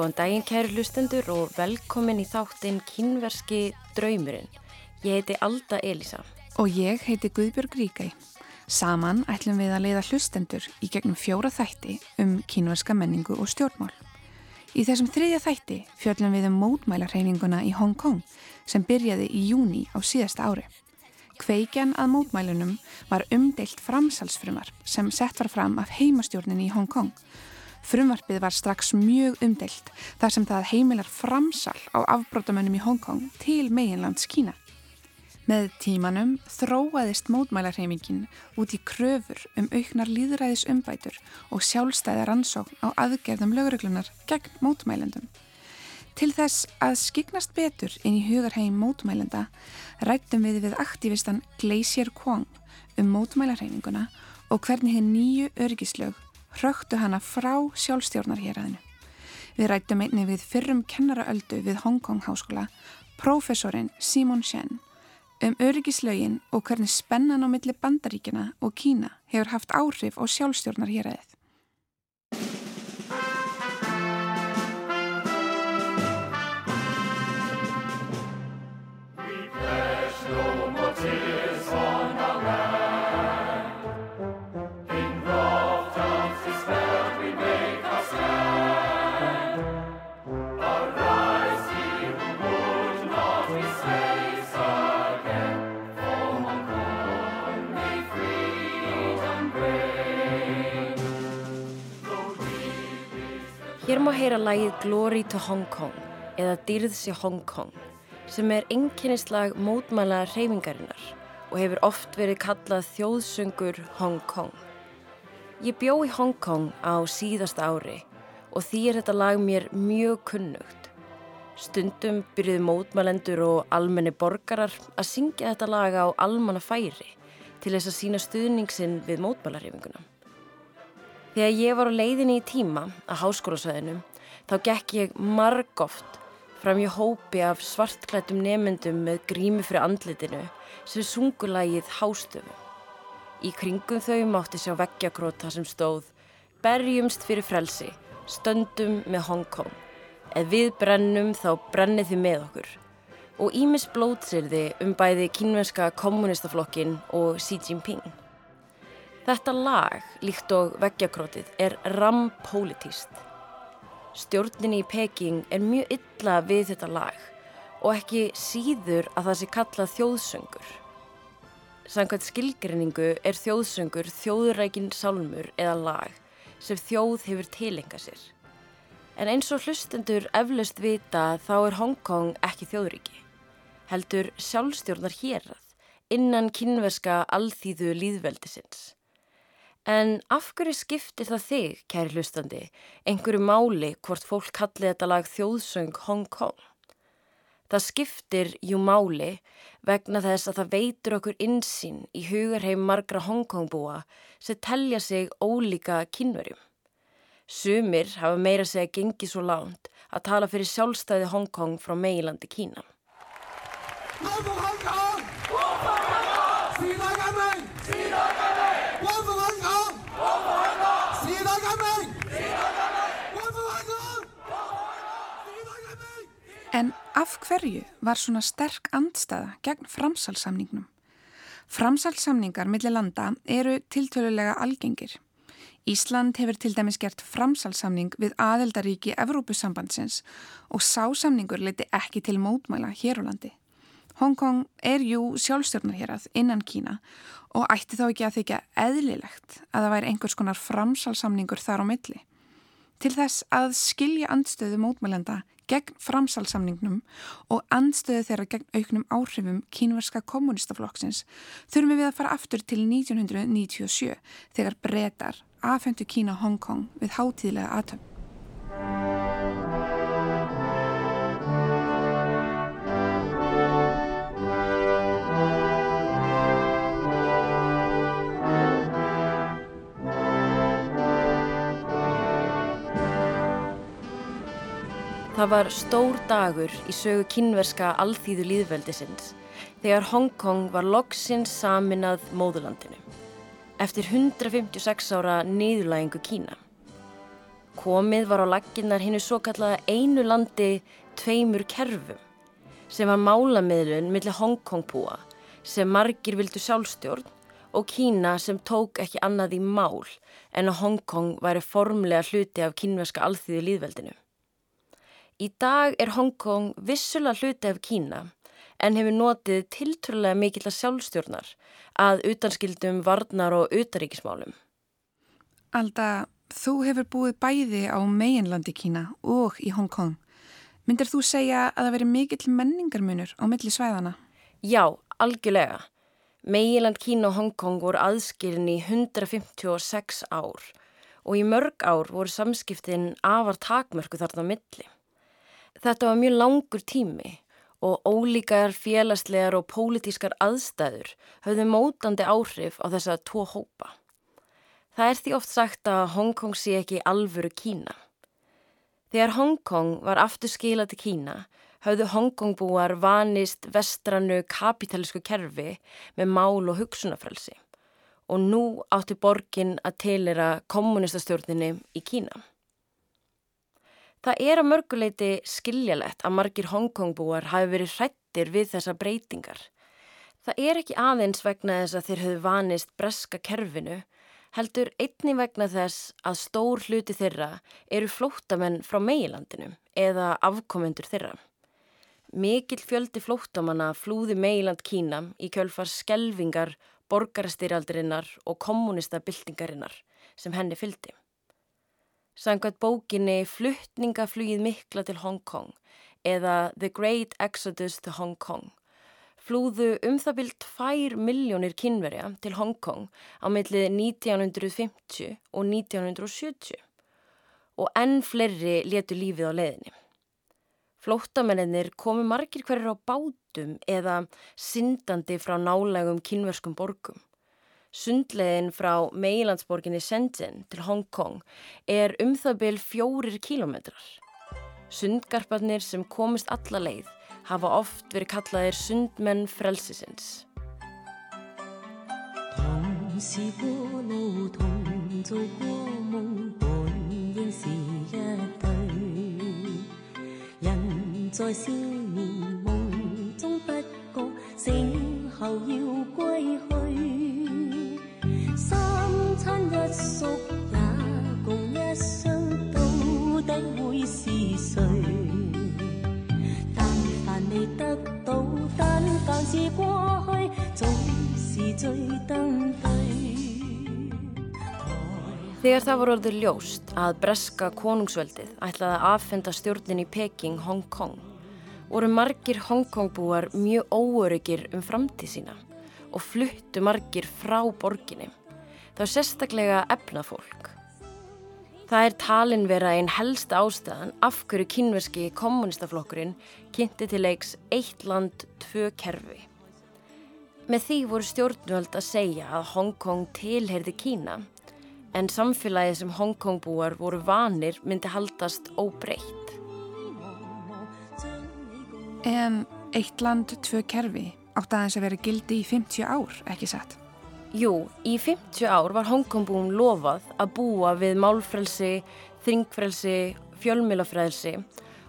Góðan daginn kæru hlustendur og velkomin í þáttinn Kínverski draumurinn. Ég heiti Alda Elisa. Og ég heiti Guðbjörg Ríkæ. Saman ætlum við að leiða hlustendur í gegnum fjóra þætti um kínverska menningu og stjórnmál. Í þessum þriðja þætti fjöllum við um mótmælarreininguna í Hong Kong sem byrjaði í júni á síðasta ári. Kveikjan að mótmælunum var umdeilt framsalsfrumar sem sett var fram af heimastjórnin í Hong Kong Frumvarpið var strax mjög umdelt þar sem það heimilar framsal á afbrótamönnum í Hongkong til meginlands Kína. Með tímanum þróaðist mótmælarheimingin út í kröfur um auknar líðræðis umbætur og sjálfstæða rannsókn á aðgerðum lögreglunar gegn mótmælendum. Til þess að skiknast betur inn í hugarheim mótmælenda rættum við við aktivistan Glacier Kwong um mótmælarheiminguna og hvernig henn nýju örgislög hröktu hana frá sjálfstjórnarhéræðinu. Við rættum einni við fyrrum kennaraöldu við Hongkong háskóla, profesorinn Simon Shen, um öryggislaugin og hvernig spennan á milli bandaríkina og Kína hefur haft áhrif á sjálfstjórnarhéræðið. Heyra lægið Glory to Hong Kong eða Dyrðs í Hong Kong sem er einnkynnislag mótmæla reyfingarinnar og hefur oft verið kallað þjóðsöngur Hong Kong. Ég bjó í Hong Kong á síðasta ári og því er þetta lag mér mjög kunnugt. Stundum byrjuði mótmælendur og almenni borgarar að syngja þetta lag á almanna færi til þess að sína stuðningsinn við mótmælarreyfinguna. Þegar ég var á leiðinni í tíma að háskólasvæðinum þá gekk ég margóft fram í hópi af svartklættum nemyndum með grími fyrir andlitinu sem sungulægið hástöfu. Í kringum þau mátti sjá veggjakróta sem stóð Berjumst fyrir frelsi, stöndum með Hong Kong. Ef við brennum þá brennið þið með okkur. Og Ímis blótsirði um bæði kínverska kommunistaflokkin og Xi Jinping. Þetta lag, líkt og veggjakrótið, er rampolítíst. Stjórninni í Peking er mjög illa við þetta lag og ekki síður að það sé kallað þjóðsöngur. Sankvæmt skilgrinningu er þjóðsöngur þjóðurækin sálmur eða lag sem þjóð hefur tilenga sér. En eins og hlustendur eflaust vita þá er Hongkong ekki þjóðuríki. Heldur sjálfstjórnar hérað innan kynverska alþýðu líðveldisins. En af hverju skiptir það þig, kæri hlustandi, einhverju máli hvort fólk kalli þetta lag þjóðsöng Hong Kong? Það skiptir jú máli vegna þess að það veitur okkur insýn í hugarheim margra Hong Kong búa sem telja sig ólíka kynverjum. Sumir hafa meira segja gengið svo lánt að tala fyrir sjálfstæði Hong Kong frá meilandi Kína. En af hverju var svona sterk andstaða gegn framsalsamningnum? Framsalsamningar millir landa eru tiltölulega algengir. Ísland hefur til dæmis gert framsalsamning við aðeldaríki Evrópusambandsins og sásamningur leiti ekki til mótmæla hér á landi. Hongkong er jú sjálfstjórnarherað innan Kína og ætti þá ekki að þykja eðlilegt að það væri einhvers konar framsalsamningur þar á milli. Til þess að skilja andstöðu mótmælenda gegn framsalsamningnum og andstöðu þeirra gegn auknum áhrifum kínverska kommunistaflokksins þurfum við að fara aftur til 1997 þegar breytar afhendu Kína Hongkong við hátíðlega aðtömm. Það var stór dagur í sögu kynverska alþýðu líðveldisins þegar Hongkong var loksins saminað móðurlandinu eftir 156 ára niðurlægingu Kína. Komið var á laginnar hinnu svo kallaða einu landi tveimur kerfum sem var málamiðlun millir Hongkong búa sem margir vildu sjálfstjórn og Kína sem tók ekki annað í mál en að Hongkong væri formlega hluti af kínverska alþýðu líðveldinu. Í dag er Hongkong vissulega hluti af Kína en hefur notið tiltrúlega mikill að sjálfstjórnar að utanskildum varnar og utaríkismálum. Alda, þú hefur búið bæði á meginlandi Kína og í Hongkong. Myndir þú segja að það veri mikill menningarmunur á milli svæðana? Já, algjörlega. Meginland Kína og Hongkong voru aðskilin í 156 ár og í mörg ár voru samskiptin afar takmörku þarna á milli. Þetta var mjög langur tími og ólíkar félagslegar og pólitískar aðstæður höfðu mótandi áhrif á þessa tvo hópa. Það er því oft sagt að Hongkong sé ekki alvöru Kína. Þegar Hongkong var aftur skila til Kína hafðu Hongkongbúar vanist vestrannu kapitalísku kerfi með mál og hugsunafrelsi og nú átti borgin að teilera kommunistastjórninni í Kína. Það er að mörguleiti skiljalegt að margir Hongkongbúar hafi verið hrættir við þessa breytingar. Það er ekki aðeins vegna þess að þeir höfðu vanist breska kerfinu heldur einni vegna þess að stór hluti þeirra eru flóttamenn frá meilandinu eða afkomendur þeirra. Mikill fjöldi flóttamanna flúði meiland Kína í kjölfar skelvingar, borgarastyrjaldirinnar og kommunistabildingarinnar sem henni fyldi. Sangvært bókinni Fluttningaflugið mikla til Hong Kong eða The Great Exodus to Hong Kong flúðu um það byrjt 2 miljónir kynverja til Hongkong á millið 1950 og 1970 og enn fleiri letu lífið á leiðinni. Flóttamennir komu margir hverjir á bátum eða syndandi frá nálegum kynverskum borgum. Sundlegin frá meilandsborginni Shenzhen til Hongkong er um það byrj fjórir kílometrar. Sundgarparnir sem komist alla leið hafa oft verið kallaðir sundmenn frelsisins. 三餐一宿也共一双，到底会是谁？Þegar það voru orðið ljóst að breska konungsveldið ætlaði að aðfenda stjórnin í Peking, Hong Kong, voru margir Hong Kong búar mjög óöryggir um framtíð sína og fluttu margir frá borginni. Það var sérstaklega efnafólk. Það er talin vera einn helsta ástæðan af hverju kynverski kommunistaflokkurinn kynnti til leiks eitt land, tvö kerfi. Með því voru stjórnvöld að segja að Hong Kong tilherði Kína en samfélagið sem Hongkongbúar voru vanir myndi haldast óbreytt. En eitt land, tvö kerfi átt aðeins að vera gildi í 50 ár, ekki satt? Jú, í 50 ár var Hongkongbúum lofað að búa við málfrelsi, þringfrelsi, fjölmjölafrelsi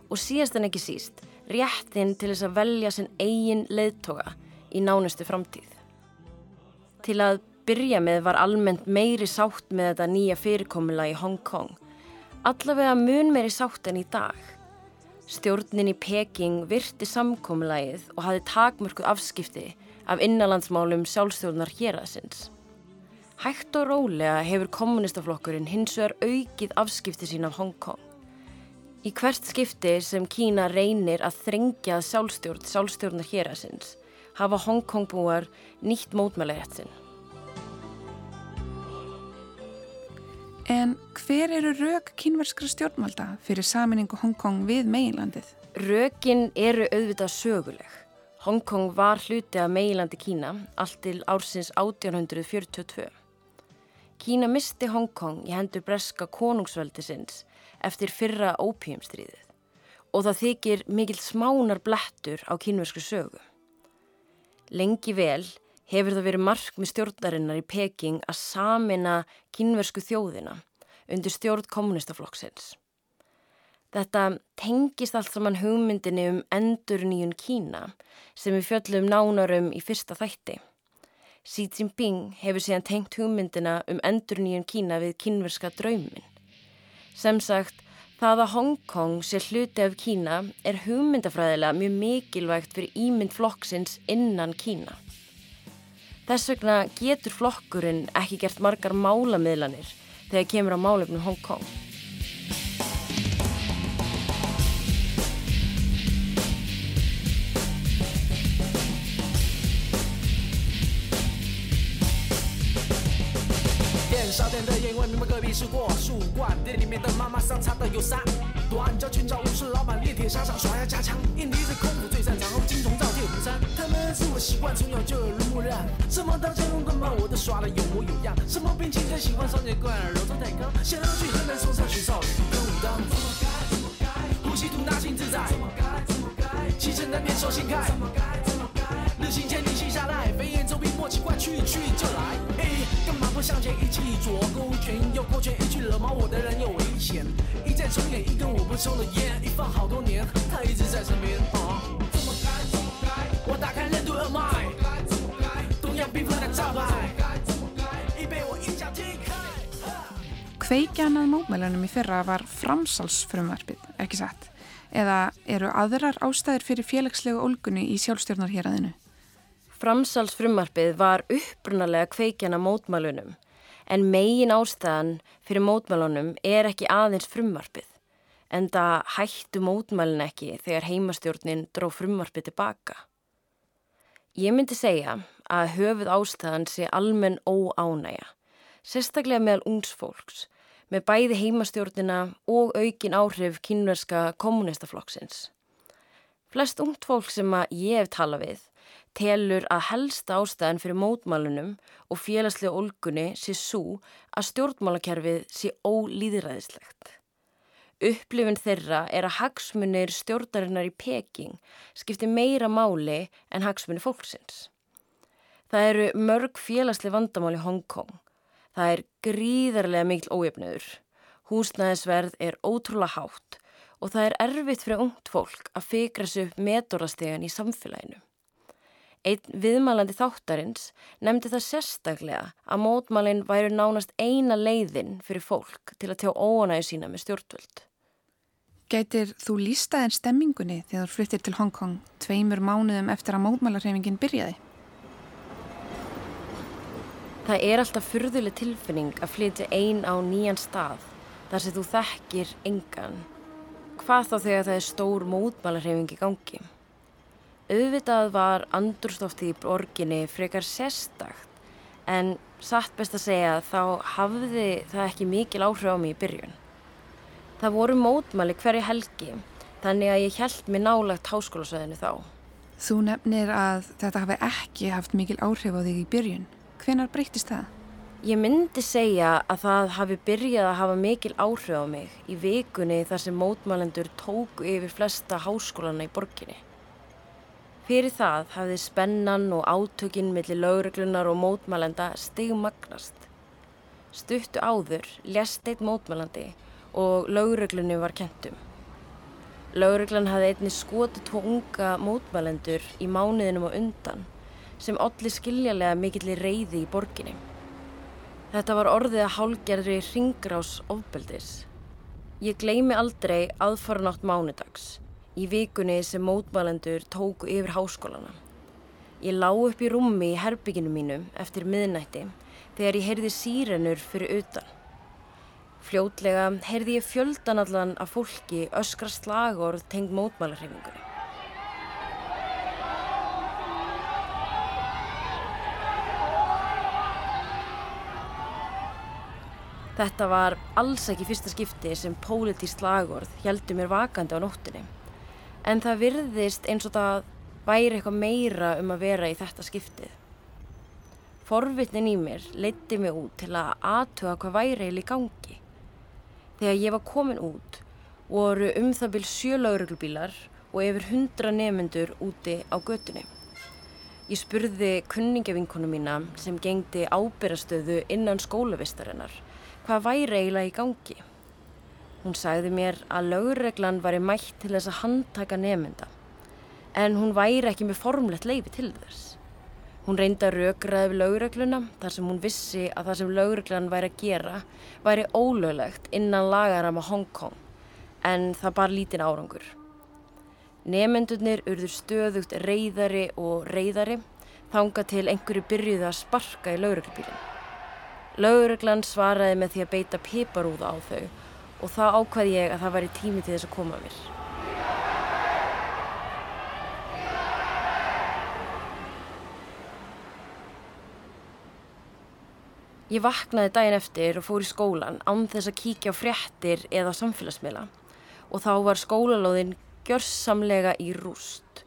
og síðast en ekki síst réttin til þess að velja sinn eigin leiðtoga í nánustu framtíð. Til að byrja með var almennt meiri sátt með þetta nýja fyrirkomula í Hong Kong. Allavega mun meiri sátt en í dag. Stjórnin í Peking virti samkomulagið og hafi takmörkuð afskipti af innanlandsmálum sjálfstjórnar hér aðsins. Hægt og rólega hefur kommunistaflokkurinn hins vegar aukið afskipti sín af Hong Kong. Í hvert skipti sem Kína reynir að þrengja sjálfstjórn sjálfstjórnar hér aðsins hafa Hong Kong búar nýtt mótmælarétt sinn. En hver eru rauk kynverskra stjórnvalda fyrir saminningu Hongkong við meginlandið? Rökin eru auðvitað söguleg. Hongkong var hluti af meginlandi Kína allt til ársins 1842. Kína misti Hongkong í hendur breska konungsvöldi sinns eftir fyrra ópíumstríðið og það þykir mikil smánar blettur á kínversku sögu. Lengi vel hefur það verið mark með stjórnarinnar í Peking að samina kynversku þjóðina undir stjórn kommunistaflokksins. Þetta tengist allt saman hugmyndinni um endur nýjun Kína sem við fjöllum nánarum í fyrsta þætti. Xi Jinping hefur síðan tengt hugmyndina um endur nýjun Kína við kínverska draumin. Sem sagt, það að Hong Kong sé hluti af Kína er hugmyndafræðilega mjög mikilvægt fyrir ímynd flokksins innan Kína. Þess vegna getur flokkurinn ekki gert margar málamiðlanir þegar kemur á málefnum Hong Kong. 少点的烟味，明白隔壁是过树冠。店里面的妈妈桑擦的有啥？短脚裙找武士老板，练铁砂掌耍呀加强。印尼是功夫最擅长，后金铜造铁虎 山。他们是我习惯，从小就耳濡目染。什么刀剑用棍棒，我都耍的有模有样。什么兵器最喜欢双截棍，柔中带刚。想要去河南嵩山学少林跟武当。怎么该怎么该？呼吸吐纳心自在。怎么该怎么该？气沉丹田手心开。怎么该怎么该？日行千里行下来，飞檐走壁莫奇怪，去去就来。干嘛不向前一起左勾拳右勾拳，一句惹毛我的人有危险。一再重演一根我不抽的烟，一放好多年，他一直在身边。怎么该怎么该？我打开任督二脉。怎么该怎么该？东洋兵法的招牌。怎么该怎么该？已被我一脚踢开。Kveikjan að mótmælunum í fyrra var framsalsfrumvarpið, ekki satt? Eða eru aðrar ástæðir fyrir félagslegu ólgunni í sjálfstjórnarhéræðinu? Framsalsfrumvarpið var upprunalega kveikjana mótmælunum en megin ástæðan fyrir mótmælunum er ekki aðeins frumvarpið en það hættu mótmælun ekki þegar heimastjórnin dró frumvarpið tilbaka. Ég myndi segja að höfuð ástæðan sé almenn óánæja, sérstaklega meðal ungsfólks með bæði heimastjórnina og aukin áhrif kynverska kommunistaflokksins. Flest ungt fólk sem að ég hef talað við telur að helsta ástæðan fyrir mótmálunum og félagslega olgunni sé svo að stjórnmálakerfið sé ólýðræðislegt. Upplifin þeirra er að hagsmunir stjórnarinnar í Peking skipti meira máli en hagsmunir fólksins. Það eru mörg félagslega vandamál í Hongkong. Það er gríðarlega mikil ójöfnöður. Húsnæðisverð er ótrúlega hátt og það er erfitt fyrir ungt fólk að fikra sig upp metórastegan í samfélaginu. Einn viðmælandi þáttarins nefndi það sérstaklega að mótmælinn væri nánast eina leiðin fyrir fólk til að tjá óanægu sína með stjórnvöld. Gætir þú lístaðin stemmingunni þegar þú flyttir til Hongkong tveimur mánuðum eftir að mótmælarheimingin byrjaði? Það er alltaf fyrðuleg tilfinning að flytja einn á nýjan stað þar sem þú þekkir engan. Hvað þá þegar það er stór mótmælarheiming í gangi? Auðvitað var andurstofti í borginni frekar sérstakt en satt best að segja þá hafði það ekki mikil áhrif á mig í byrjun. Það voru mótmæli hverju helgi þannig að ég held mér nálagt háskólasöðinu þá. Þú nefnir að þetta hafi ekki haft mikil áhrif á þig í byrjun. Hvenar breytist það? Ég myndi segja að það hafi byrjað að hafa mikil áhrif á mig í vikunni þar sem mótmælendur tóku yfir flesta háskólana í borginni. Fyrir það hafði spennan og átökinn millir lauruglunar og mótmælenda stigmagnast. Stuttu áður lest eitt mótmælandi og lauruglunni var kentum. Lauruglan hafði einni skotið tvo unga mótmælendur í mánuðinum og undan sem allir skiljarlega mikillir reyði í borginni. Þetta var orðið að hálgerðri ringrás ofbeldis. Ég gleymi aldrei aðfara nátt mánudags í vikunni sem mótmælendur tóku yfir háskólana. Ég lá upp í rúmi í herbygginu mínu eftir miðnætti þegar ég heyrði sírenur fyrir utan. Fljótlega heyrði ég fjöldanallan af fólki öskra slagorð tengd mótmælarhefingunni. Þetta var alls ekki fyrsta skipti sem pólitísk slagorð heldur mér vakandi á nóttinni en það virðist eins og það væri eitthvað meira um að vera í þetta skiptið. Forvitnin í mér leiti mig út til að aðtuga hvað væri eil í gangi. Þegar ég var komin út voru um það byrj sjölauruglubílar og yfir hundra nefnendur úti á götunni. Ég spurði kunningavinkonu mína sem gengdi ábyrrastöðu innan skólavistarinnar hvað væri eiginlega í gangi. Hún sagði mér að lögreglan væri mætt til þess að handtaka nefnda en hún væri ekki með formlegt leifi til þess. Hún reyndi að raugraði við lögregluna þar sem hún vissi að það sem lögreglan væri að gera væri ólöglegt innan lagarama Hongkong en það bar lítinn árangur. Nefndunir urður stöðugt reyðari og reyðari þanga til einhverju byrjuði að sparka í lögreglubílinn. Lögreglan svaraði með því að beita piparúða á þau og þá ákvaði ég að það væri tími til þess að koma mér. Ég vaknaði daginn eftir og fór í skólan án þess að kíkja á fréttir eða samfélagsmiðla og þá var skólalóðin gjörsamlega í rúst.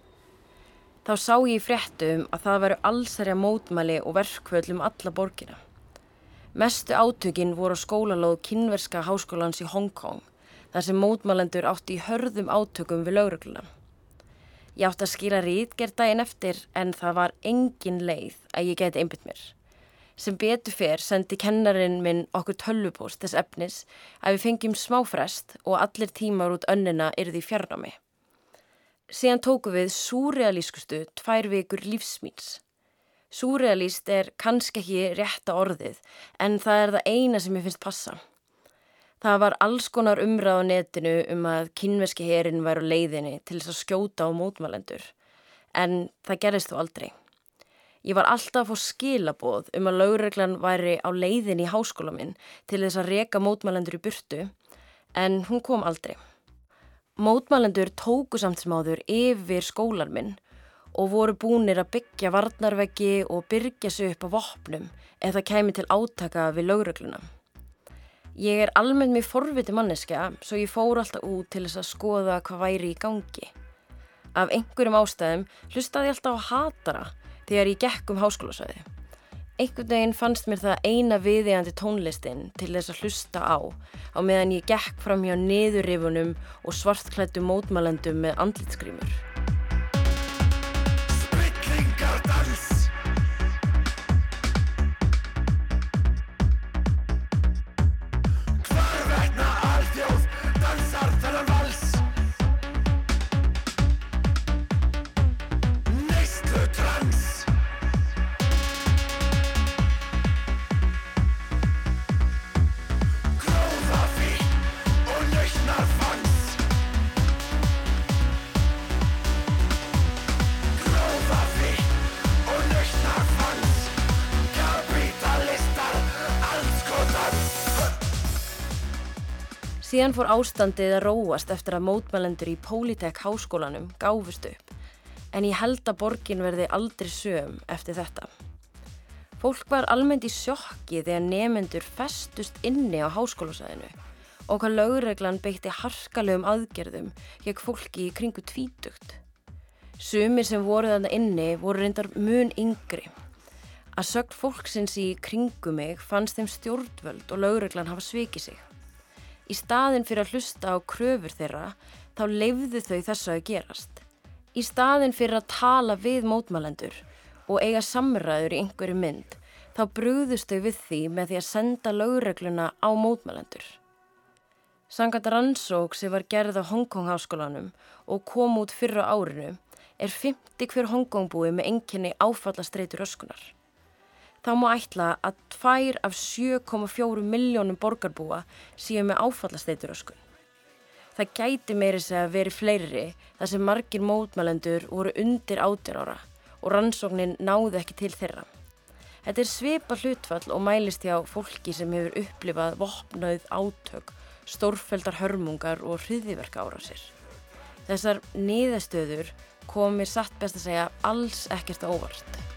Þá sá ég í fréttum að það veru allsærja mótmæli og verkvöld um alla borgina. Mestu átökin voru á skólalóð kynverska háskólans í Hongkong þar sem mótmálendur átti í hörðum átökum við lögregluna. Ég átti að skila rítgerð daginn eftir en það var engin leið að ég geti einbytt mér. Sem betur fyrr sendi kennarin minn okkur tölvupost þess efnis að við fengjum smáfrest og allir tímar út önnina yrði í fjarnámi. Síðan tóku við súrealískustu tvær vikur lífsmýns. Súrealist er kannski ekki rétta orðið en það er það eina sem ég finnst passa. Það var alls konar umræð á netinu um að kynveski herin væri á leiðinni til þess að skjóta á mótmælendur en það gerist þú aldrei. Ég var alltaf á skilaboð um að laurreglan væri á leiðinni í háskóla minn til þess að reka mótmælendur í burtu en hún kom aldrei. Mótmælendur tóku samt sem áður yfir skólan minn og voru búinir að byggja varnarveggi og byrja sig upp á vopnum ef það kæmi til átaka við lögregluna. Ég er almennt mjög forviti manneska svo ég fór alltaf út til þess að skoða hvað væri í gangi. Af einhverjum ástæðum hlustaði ég alltaf á hatara þegar ég gekk um háskólasvæði. Einhvern veginn fannst mér það eina viðegandi tónlistin til þess að hlusta á á meðan ég gekk fram hjá niðurrifunum og svartklættu mótmælendum með andlitsgrímur. Síðan fór ástandið að róast eftir að mótmælendur í Pólitek háskólanum gáfust upp, en ég held að borgin verði aldrei söm eftir þetta. Fólk var almennt í sjokki þegar nefendur festust inni á háskólasæðinu og hvað lögreglan beitti harkalegum aðgerðum gegn fólki í kringu tvítugt. Sumir sem voru þarna inni voru reyndar mun yngri. Að sögt fólksins í kringu mig fannst þeim stjórnvöld og lögreglan hafa svikið sig. Í staðin fyrir að hlusta á kröfur þeirra þá leifðu þau þessu að gerast. Í staðin fyrir að tala við mótmælendur og eiga samræður í einhverju mynd þá brúðust þau við því með því að senda lögregluna á mótmælendur. Sangat rannsók sem var gerð á Hongkong háskólanum og kom út fyrra árinu er 50 hver Hongkongbúi með enginni áfallastreitur öskunar þá má ætla að tvær af 7,4 miljónum borgarbúa séu með áfallasteituröskun. Það gæti meiri segja að veri fleiri þar sem margir mótmælendur voru undir átjár ára og rannsóknin náði ekki til þeirra. Þetta er svipa hlutfall og mælist hjá fólki sem hefur upplifað vopnauð átök, stórfældar hörmungar og hriðiverka ára sér. Þessar niðastöður komir satt best að segja alls ekkert óvart.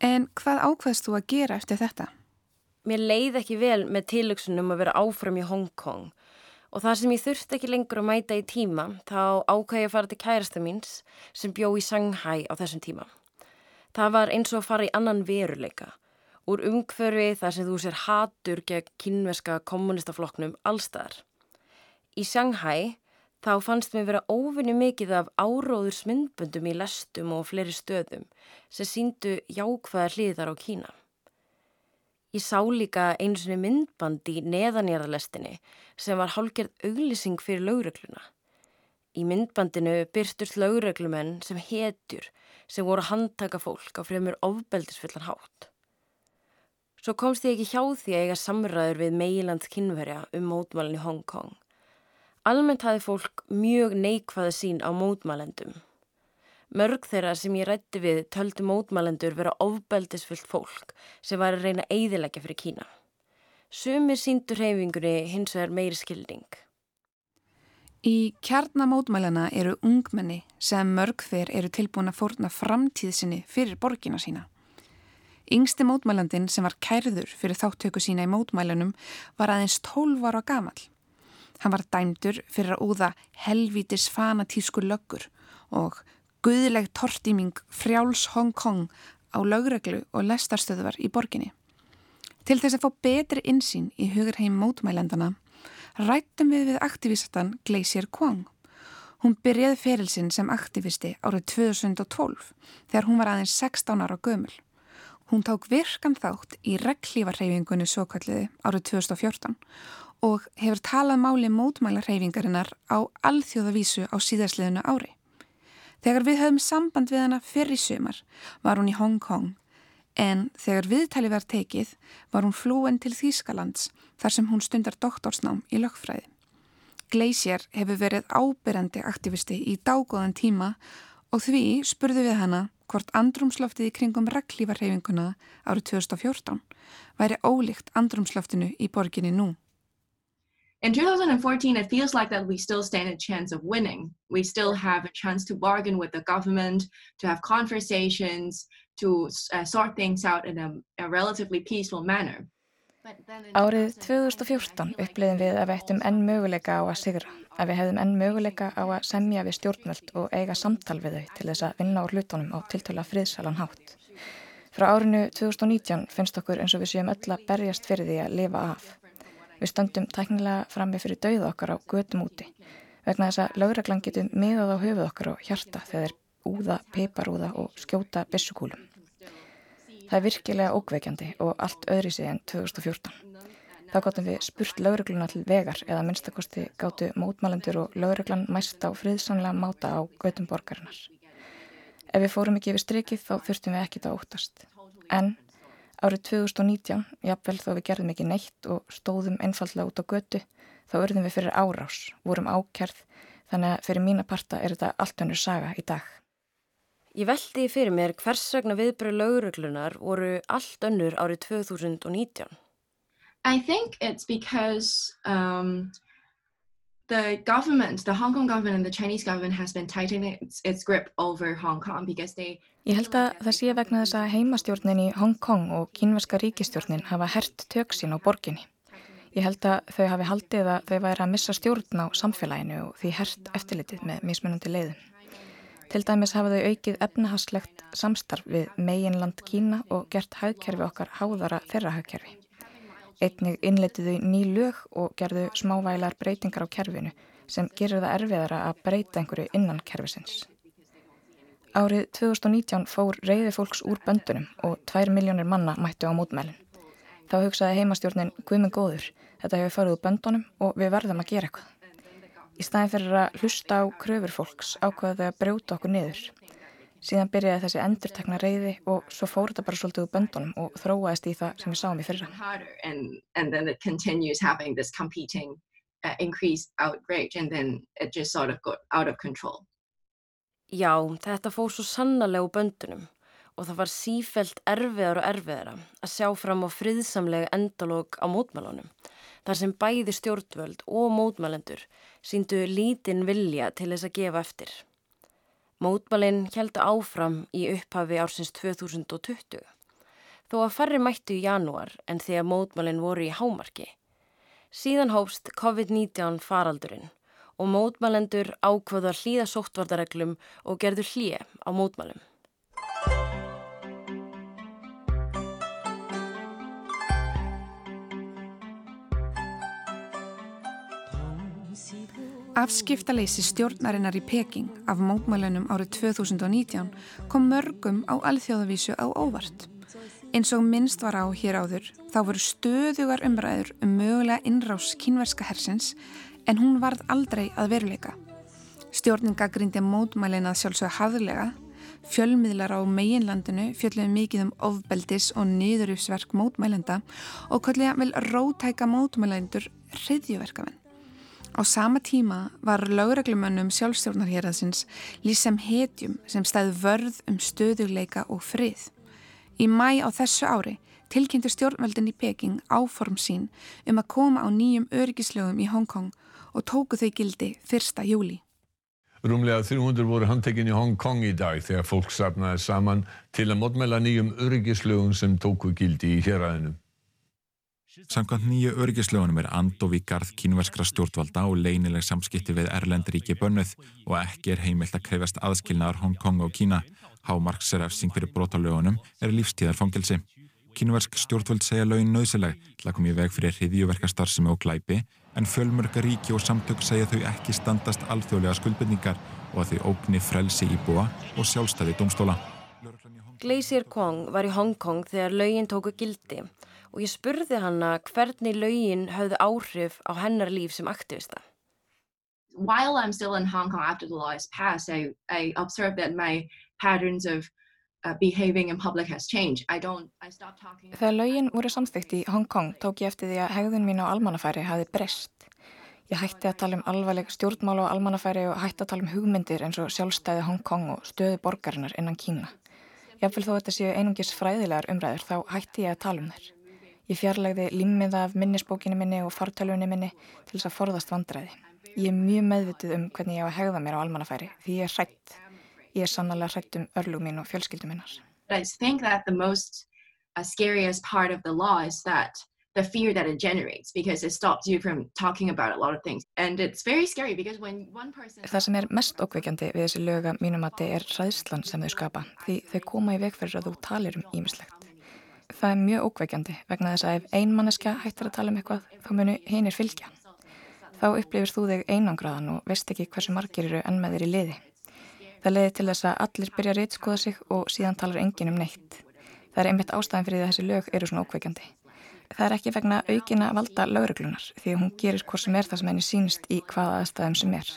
En hvað ákveðst þú að gera eftir þetta? Mér leið ekki vel með tilöksunum að vera áfram í Hongkong Og það sem ég þurfti ekki lengur að mæta í tíma, þá ákvæði ég að fara til kærasta míns sem bjó í Shanghai á þessum tíma. Það var eins og að fara í annan veruleika. Úr umhverfi þar sem þú sér hatur gegn kynveska kommunistafloknum allstaðar. Í Shanghai þá fannst mér vera óvinni mikið af áróður smyndböndum í lestum og fleiri stöðum sem síndu jákvæða hliðar á Kína. Ég sá líka eins og myndband í neðanjaraðlestinni sem var hálgerð auglýsing fyrir lögregluna. Í myndbandinu byrstust lögreglumenn sem hetjur sem voru að handtaka fólk á fremur ofbeldisfullan hátt. Svo komst ég ekki hjá því að eiga samræður við meilands kynverja um mótmálinn í Hong Kong. Almennt hafi fólk mjög neikvæða sín á mótmálendum. Mörg þeirra sem ég rætti við töldu mótmælendur vera ofbeldisfullt fólk sem var að reyna að eidilegja fyrir Kína. Sumir síndur reyfingunni hins vegar meiri skilding. Í kjarnamótmælana eru ungmenni sem mörg þeir eru tilbúin að fórna framtíðsinni fyrir borgina sína. Yngsti mótmælandin sem var kærður fyrir þáttöku sína í mótmælunum var aðeins 12 ára gamal. Hann var dæmdur fyrir að úða helvítis fanatísku löggur og guðileg tortíming frjáls Hong Kong á lögreglu og lestarstöðuvar í borginni. Til þess að fá betri insýn í hugurheim mótmælandana rættum við við aktivistan Glacier Kwong. Hún byrjaði ferilsinn sem aktivisti árið 2012 þegar hún var aðeins 16 ára gömul. Hún tók virkan þátt í reglífarreyfingunni svo kalliði árið 2014 og hefur talað máli mótmælarreyfingarinnar á alþjóðavísu á síðarsliðinu ári. Þegar við höfum samband við hana fyrir í sömar var hún í Hong Kong en þegar viðtali var tekið var hún flúen til Þýskalands þar sem hún stundar doktorsnám í lögfræði. Glacier hefur verið ábyrjandi aktivisti í dágóðan tíma og því spurðu við hana hvort andrumsloftið í kringum reglífarheyfinguna árið 2014 væri ólíkt andrumsloftinu í borginni nú. In 2014, it feels like that we still stand a chance of winning. We still have a chance to bargain with the government, to have conversations, to uh, sort things out in a, a relatively peaceful manner. Árið 2014 uppliðum við að við ættum enn möguleika á að sigra, að við hefðum enn möguleika á að semja við stjórnvöld og eiga samtal við þau til þess að vinna á hlutunum á tiltöla friðsalan hátt. Frá árinu 2019 finnst okkur eins og við séum öll að berjast fyrir því að lifa af. Við stöndum tæknilega frammi fyrir dauð okkar á gödum úti, vegna þess að lögreglan getur miðað á höfuð okkar og hjarta þegar úða, peiparúða og skjóta bissukúlum. Það er virkilega ókveikjandi og allt öðri enn 2014. Þá gáttum við spurt laurugluna til vegar eða minnstakosti gáttu mótmælendur og lauruglan mæst á friðsanlega máta á götum borgarinnar. Ef við fórum ekki yfir strikið þá þurftum við ekkit að óttast. En árið 2019, jafnvel þó við gerðum ekki neitt og stóðum einfallega út á götu, þá örðum við fyrir árás, vorum ákerð, þannig að fyrir mína parta er þetta allt önnur saga í dag. Ég veldi fyrir mér hvers vegna viðbröð lauruglunar voru allt önnur árið 2019. I think it's because um, the government, the Hong Kong government and the Chinese government has been tightening its, its grip over Hong Kong because they... Ég held að það sé vegna þess að heimastjórnin í Hong Kong og kínverska ríkistjórnin hafa hert töksin á borginni. Ég held að þau hafi haldið að þau væri að missa stjórn á samfélaginu og því hert eftirlitið með mismunandi leiðum. Til dæmis hafa þau aukið efnahastlegt samstarf við meginland Kína og gert hagkerfi okkar háðara þeirra hagkerfi. Einnig innleitiðu ný lög og gerðu smávælar breytingar á kerfinu sem gerir það erfiðara að breyta einhverju innan kerfisins. Árið 2019 fór reyði fólks úr böndunum og 2 miljónir manna mættu á mótmælinn. Þá hugsaði heimastjórnin Guðmund góður, þetta hefur farið úr böndunum og við verðum að gera eitthvað. Í staðin fyrir að hlusta á kröfur fólks ákvaði að brjóta okkur niður. Síðan byrjaði þessi endurtekna reyði og svo fór þetta bara svolítið úr böndunum og þróaðist í það sem við sáum í fyrra. And, and then it continues having this competing uh, increased outrage and then it just sort of got out of control. Já, þetta fór svo sannarlega úr böndunum og það var sífelt erfiðar og erfiðara að sjá fram á friðsamlega endalók á mótmælunum þar sem bæði stjórnvöld og mótmælendur síndu lítinn vilja til þess að gefa eftir. Mótmælinn heldu áfram í upphafi ársins 2020, þó að farri mættu í janúar en þegar mótmælinn voru í hámarki. Síðan hófst COVID-19 faraldurinn og mótmælendur ákvöða hlýða sóttvardareglum og gerður hlýja á mótmælum. Afskiptaleysi stjórnarinnar í Peking af mótmælunum árið 2019 kom mörgum á alþjóðavísu á óvart. Eins og minnst var á hér áður þá voru stöðugar umræður um mögulega innrás kínverska hersins en hún varð aldrei að veruleika. Stjórninga grindi mótmælin að sjálfsögja hafðlega, fjölmiðlar á meginlandinu fjöldlega mikið um ofbeldis og niðurufsverk mótmælenda og kollega vel rótæka mótmælendur hriðjuverkafinn. Á sama tíma var lögreglumönnum sjálfstjórnarheraðsins lýs sem hetjum sem stæði vörð um stöðuleika og frið. Í mæ á þessu ári tilkynntu stjórnveldin í Peking áform sín um að koma á nýjum örgislögum í Hongkong og tóku þau gildi 1. júli. Rúmlega 300 voru handtekinn í Hong Kong í dag þegar fólk sapnaði saman til að modmæla nýjum örgislögum sem tóku gildi í héræðinu. Samkvæmt nýju örgislögunum er andof í garð kínverskra stjórnvalda og leinileg samskipti við Erlendríki bönnuð og ekki er heimilt að krefast aðskilnaðar Hong Kong og Kína. Hámarksrefsing fyrir brotalögunum er lífstíðarfangelsi. Kínversk stjórnvald segja lögin nöðsileg til að koma í veg fyrir hriðjuverkastarðsemi og glæpi en fjölmörga ríki og samtök segja þau ekki standast alþjóðlega skuldbyrningar og að þau ógni frelsi í búa og sjálfstæði domstóla. Glacier Kwong var í Hong Kong þegar lögin tóku gildi og ég spurði hanna hvernig laugin höfðu áhrif á hennar líf sem aktivista. While I'm still in Hong Kong after the law is passed, I, I observed that my patterns of uh, behaving in public has changed. I don't, I stopped talking... Þegar laugin voru samþygt í Hong Kong tók ég eftir því að hegðun mín á almannafæri hafi breyst. Ég hætti að tala um alvarleg stjórnmál og almannafæri og hætti að tala um hugmyndir eins og sjálfstæði Hong Kong og stöðu borgarinnar innan Kína. Jáfnvel þó þetta séu einungis fræðilegar umræður þá hætti ég að tala um þær. Ég fjarlægði límið af minnisbókinu minni og fartölunni minni til þess að forðast vandræði. Ég er mjög meðvitið um hvernig ég á að hegða mér á almannafæri því ég er hrætt. Ég er sannlega hrætt um örlug mín og fjölskyldum minnar. I think that the most uh, scariest part of the law is that the fear that it generates because it stops you from talking about a lot of things and it's very scary because when one person Það sem er mest okkveikjandi við þessi löga mínum að þetta er ræðslan sem þau skapa því þau koma í veg fyrir að þú talir um ímislegt það er mjög ókveikjandi vegna þess að ef ein manneska hættir að tala um eitthvað þá munu hinnir fylgja. Þá upplifir þú þig einangraðan og veist ekki hversu margir eru enn með þér í liði. Það leiði til þess að allir byrja að reytskoða sig og síðan talar engin um neitt. Það er einmitt ástæðan fyrir því að þessi lög eru svona ókveikjandi. Það er ekki vegna aukina valda lögreglunar því að hún gerir hvort sem er það sem henni sínist í hvaða aðstæðum sem er.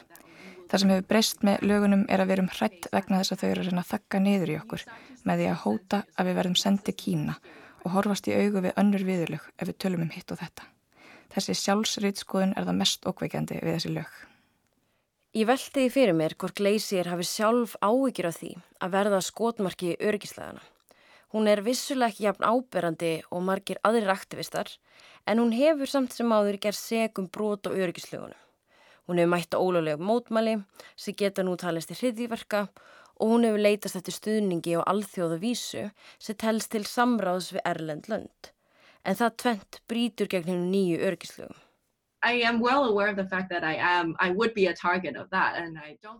Það sem hefur breyst með lögunum er að við erum hrætt vegna þess að þau eru að þakka niður í okkur með því að hóta að við verðum sendið Kína og horfast í augu við önnur viðurlög ef við tölum um hitt og þetta. Þessi sjálfsrýtskoðun er það mest okkveikjandi við þessi lög. Ég veldi því fyrir mér hvort Gleisir hafi sjálf áhyggjur af því að verða skotmarki örgislegana. Hún er vissulega ekki jafn áberandi og margir aðrir aktivistar en hún hefur samt sem áður gerð segum brot á örgislögunum. Hún hefur mætt ólulegum mótmæli sem geta nú talist í hriðvíverka og hún hefur leitast eftir stuðningi og alþjóða vísu sem telst til samráðs við Erlend lönd. En það tvent brítur gegn hennu nýju örgislögum. Well am,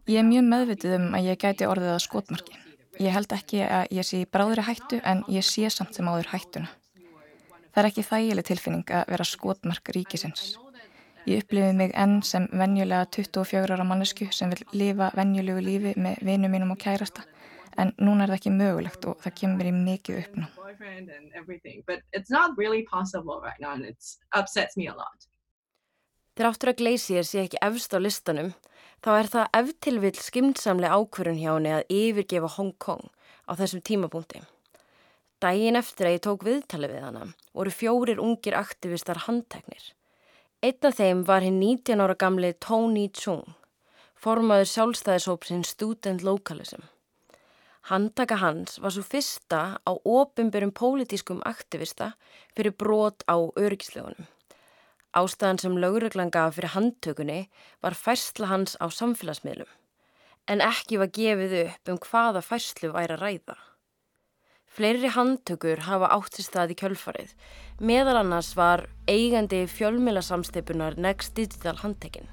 ég er mjög meðvitið um að ég gæti orðið að skotmarki. Ég held ekki að ég sé bráðri hættu en ég sé samt sem áður hættuna. Það er ekki þægileg tilfinning að vera skotmark ríkisins. Ég upplifið mig enn sem venjulega 24 ára mannesku sem vil lifa venjulegu lífi með vinu mínum og kærasta en núna er það ekki mögulegt og það kemur í mikið uppná. Þegar áttur að Glacier sé ekki efst á listanum þá er það eftirvill skimtsamlega ákvörun hjá henni að yfirgefa Hong Kong á þessum tímapunkti. Dægin eftir að ég tók viðtali við hana voru fjórir ungir aktivistar handteknir. Einn af þeim var hinn 19 ára gamli Tony Chung, formaður sjálfstæðishópsinn Student Localism. Handtaka hans var svo fyrsta á ofinbörum pólitískum aktivista fyrir brot á öryggislegunum. Ástæðan sem lögreglan gaf fyrir handtökunni var færsla hans á samfélagsmiðlum, en ekki var gefið upp um hvaða færslu væri að ræða. Fleiri handtökur hafa átt sér stað í kjölfarið. Meðal annars var eigandi fjölmiðlasamsteipunar Next Digital handtekinn.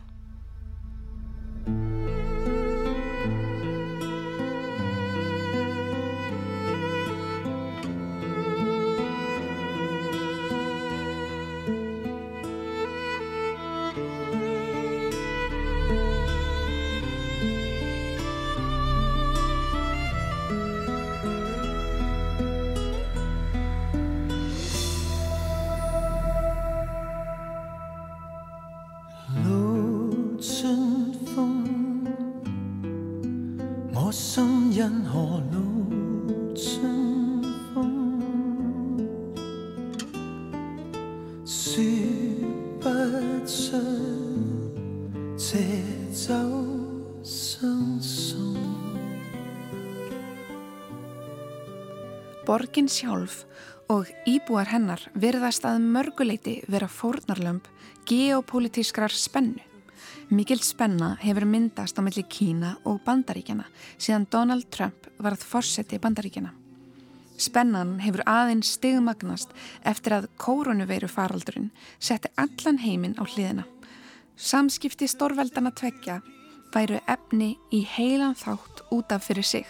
Borgin sjálf og íbúar hennar verðast að mörguleiti vera fórnarlömp geopolítískrar spennu. Mikil spenna hefur myndast á milli Kína og Bandaríkjana síðan Donald Trump varð fórseti Bandaríkjana. Spennan hefur aðeins stigmagnast eftir að kórunuveiru faraldurinn setti allan heiminn á hliðina. Samskipti stórveldana tvekja væru efni í heilan þátt út af fyrir sig.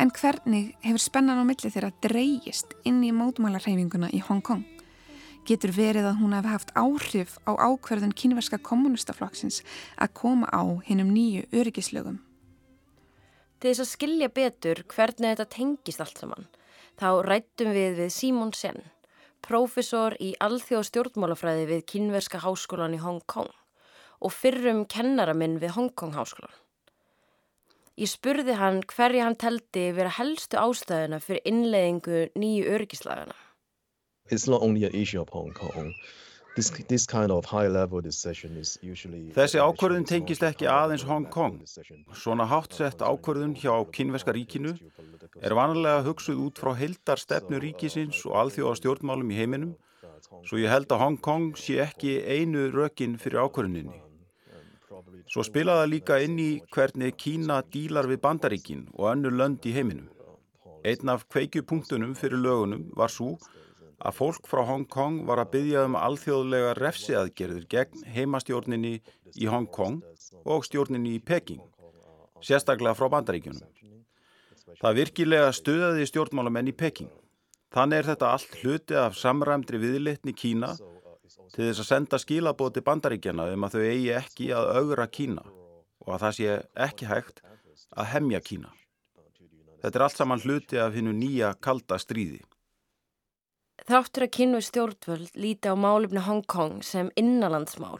En hvernig hefur spennan á milli þeirra dreyjist inn í mótmálarhefinguna í Hong Kong? Getur verið að hún hefði haft áhrif á ákverðun kínverska kommunistaflokksins að koma á hinnum nýju öryggislögum? Til þess að skilja betur hvernig þetta tengist allt saman, þá rættum við við Simon Sen, profesor í alþjóð stjórnmálafræði við kínverska háskólan í Hong Kong og fyrrum kennaraminn við Hong Kong háskólan. Ég spurði hann hverja hann teldi vera helstu ástæðuna fyrir innleiðingu nýju örgislagana. Þessi ákvörðun tengist ekki aðeins Hong Kong. Svona háttsett ákvörðun hjá kynveska ríkinu er vanlega hugsuð út frá heildar stefnu ríkisins og alþjóða stjórnmálum í heiminum, svo ég held að Hong Kong sé ekki einu rökin fyrir ákvörðuninni. Svo spilaða líka inn í hvernig Kína dílar við bandaríkin og önnur lönd í heiminum. Einn af kveikjupunktunum fyrir lögunum var svo að fólk frá Hong Kong var að byggja um alþjóðlega refsiaðgerður gegn heimastjórninni í Hong Kong og stjórninni í Peking, sérstaklega frá bandaríkjunum. Það virkilega stuðaði stjórnmálamenn í Peking. Þannig er þetta allt hluti af samræmdri viðlitni Kína til þess að senda skilabóti bandaríkjana um að þau eigi ekki að augra Kína og að það sé ekki hægt að hemja Kína. Þetta er allt saman hluti af hinnu nýja kalda stríði. Þáttur að kynnu stjórnvöld líti á málefni Hong Kong sem innanlandsmál,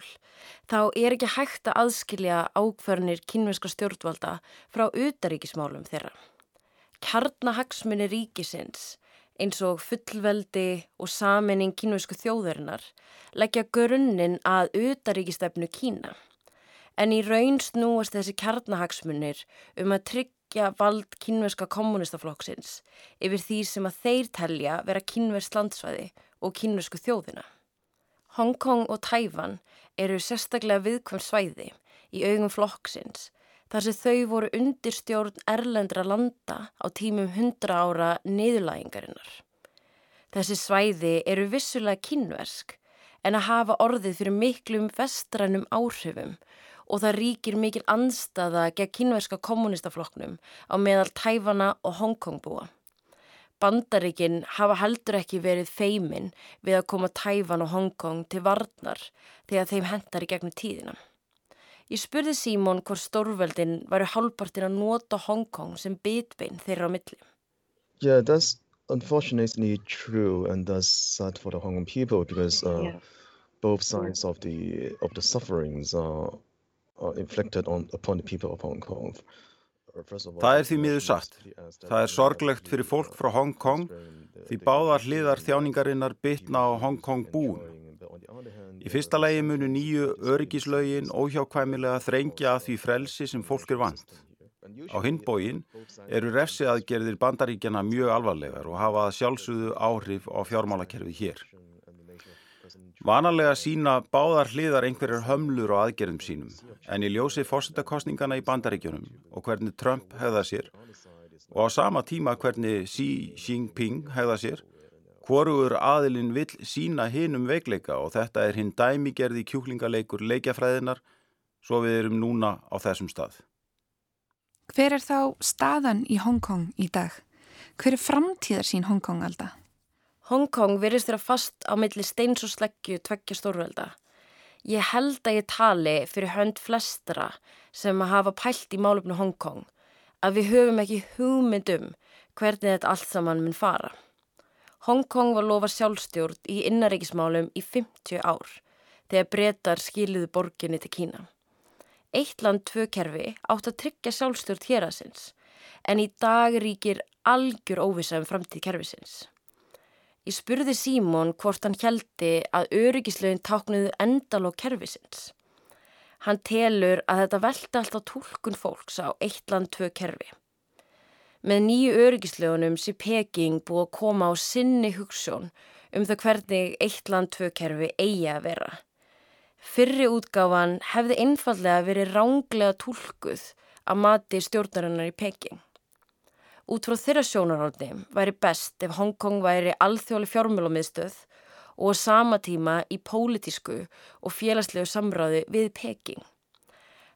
þá er ekki hægt að aðskilja ákverðinir kynverska stjórnvalda frá utaríkismálum þeirra. Kjarnahagsmunni ríkisins eins og fullveldi og saminning kínvösku þjóðarinnar leggja grunninn að utaríkistefnu Kína. En í raun snúast þessi kjarnahagsmunir um að tryggja vald kínveska kommunistaflokksins yfir því sem að þeir telja vera kínverst landsvæði og kínvesku þjóðina. Hongkong og Tæfan eru sérstaklega viðkvæm svæði í augum flokksins þar sem þau voru undir stjórn erlendra landa á tímum hundra ára niðurlægingarinnar. Þessi svæði eru vissulega kynversk en að hafa orðið fyrir miklum vestrænum áhrifum og það ríkir mikil anstaða gegn kynverska kommunistafloknum á meðal Tæfana og Hongkongbúa. Bandaríkinn hafa heldur ekki verið feimin við að koma Tæfan og Hongkong til varnar þegar þeim hendar í gegnum tíðina. Ég spurði Símón hvort stórveldin varu hálfpartin að nota Hong Kong sem bitbein þeirra á milli. Yeah, that's unfortunately true and that's sad for the Hong Kong people because uh, yeah. both sides of the of the sufferings are, Það er því miður satt. Það er sorglegt fyrir fólk frá Hong Kong því báðar hliðar þjáningarinnar bitna á Hong Kong búum. Í fyrsta lægi munu nýju öryggislaugin óhjákvæmilega þrengja að því frelsi sem fólk er vant. Á hinbógin eru refsi aðgerðir bandaríkjana mjög alvarlegar og hafa sjálfsögðu áhrif á fjármálakerfi hér. Vanalega sína báðar hliðar einhverjar hömlur á aðgerðum sínum en í ljósi fórsetakostningana í bandaríkjunum og hvernig Trump hefða sér og á sama tíma hvernig Xi Jinping hegða sér, hvorugur aðilinn vill sína hinum veikleika og þetta er hinn dæmigerði kjúklingaleikur leikjafræðinar svo við erum núna á þessum stað. Hver er þá staðan í Hongkong í dag? Hver er framtíðar sín Hongkong alltaf? Hongkong virðist þeirra fast á milli steins og sleggju tveggja stórvelda. Ég held að ég tali fyrir hönd flestra sem að hafa pælt í málefnu Hongkong að við höfum ekki hugmyndum hvernig þetta allt saman mun fara. Hongkong var lofa sjálfstjórn í innaríkismálum í 50 ár þegar breytar skiliðu borginni til Kína. Eitt land tvö kerfi átt að tryggja sjálfstjórn hér aðsins en í dag ríkir algjör óvisa um framtíð kerfisins. Ég spurði Símón hvort hann heldi að öryggislögin táknuðu endalók kerfisins. Hann telur að þetta velta alltaf tólkun fólks á eitt land tvö kerfi. Með nýju öryggislögunum sé Peking búið að koma á sinni hugssjón um það hvernig eitt land tvö kerfi eigi að vera. Fyrri útgáfan hefði einfallega verið ránglega tólkuð að mati stjórnarinnar í Peking. Út frá þeirra sjónarhóndi væri best ef Hongkong væri alþjóðli fjármjölumiðstöð og sama tíma í pólitísku og félagslegu samráði við Peking.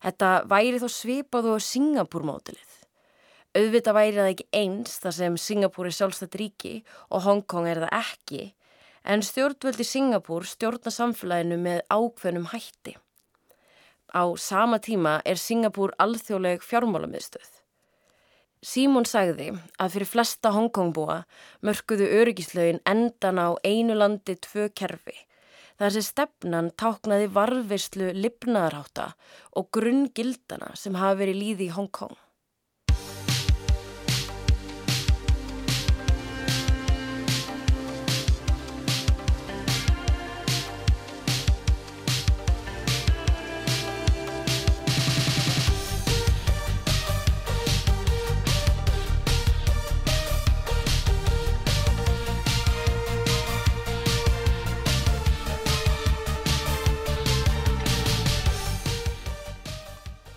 Þetta væri þó svipað og Singapúrmótilið. Auðvitað væri það ekki eins þar sem Singapúr er sjálfstætt ríki og Hongkong er það ekki, en stjórnvöldi Singapúr stjórna samfélaginu með ákveðnum hætti. Á sama tíma er Singapúr alþjóðleg fjármjölumiðstöð. Símón sagði að fyrir flesta Hongkongbúa mörguðu öryggislaugin endan á einu landi tvö kerfi. Þar sem stefnan táknaði varfislu lipnaðarháta og grunngildana sem hafi verið líði í Hongkong.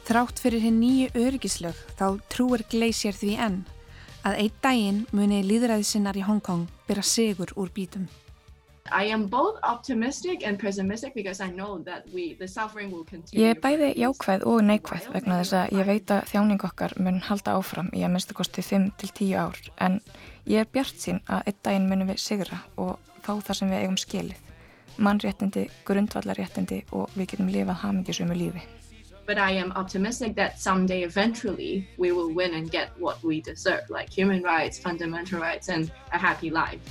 Þrátt fyrir hinn nýju öryggislög þá trúir Glacier því enn að einn daginn muni líðræðisinnar í Hongkong byrja sigur úr bítum. Ég er bæði jákvæð og neikvæð vegna þess að ég veit að þjáning okkar mun halda áfram í að minnstakosti 5-10 ár en ég er bjart sín að einn daginn munum við sigra og fá það sem við eigum skilið. Mannréttindi, grundvallarréttindi og við getum lifað hamingisömu lífi. but I am optimistic that someday, eventually, we will win and get what we deserve, like human rights, fundamental rights, and a happy life.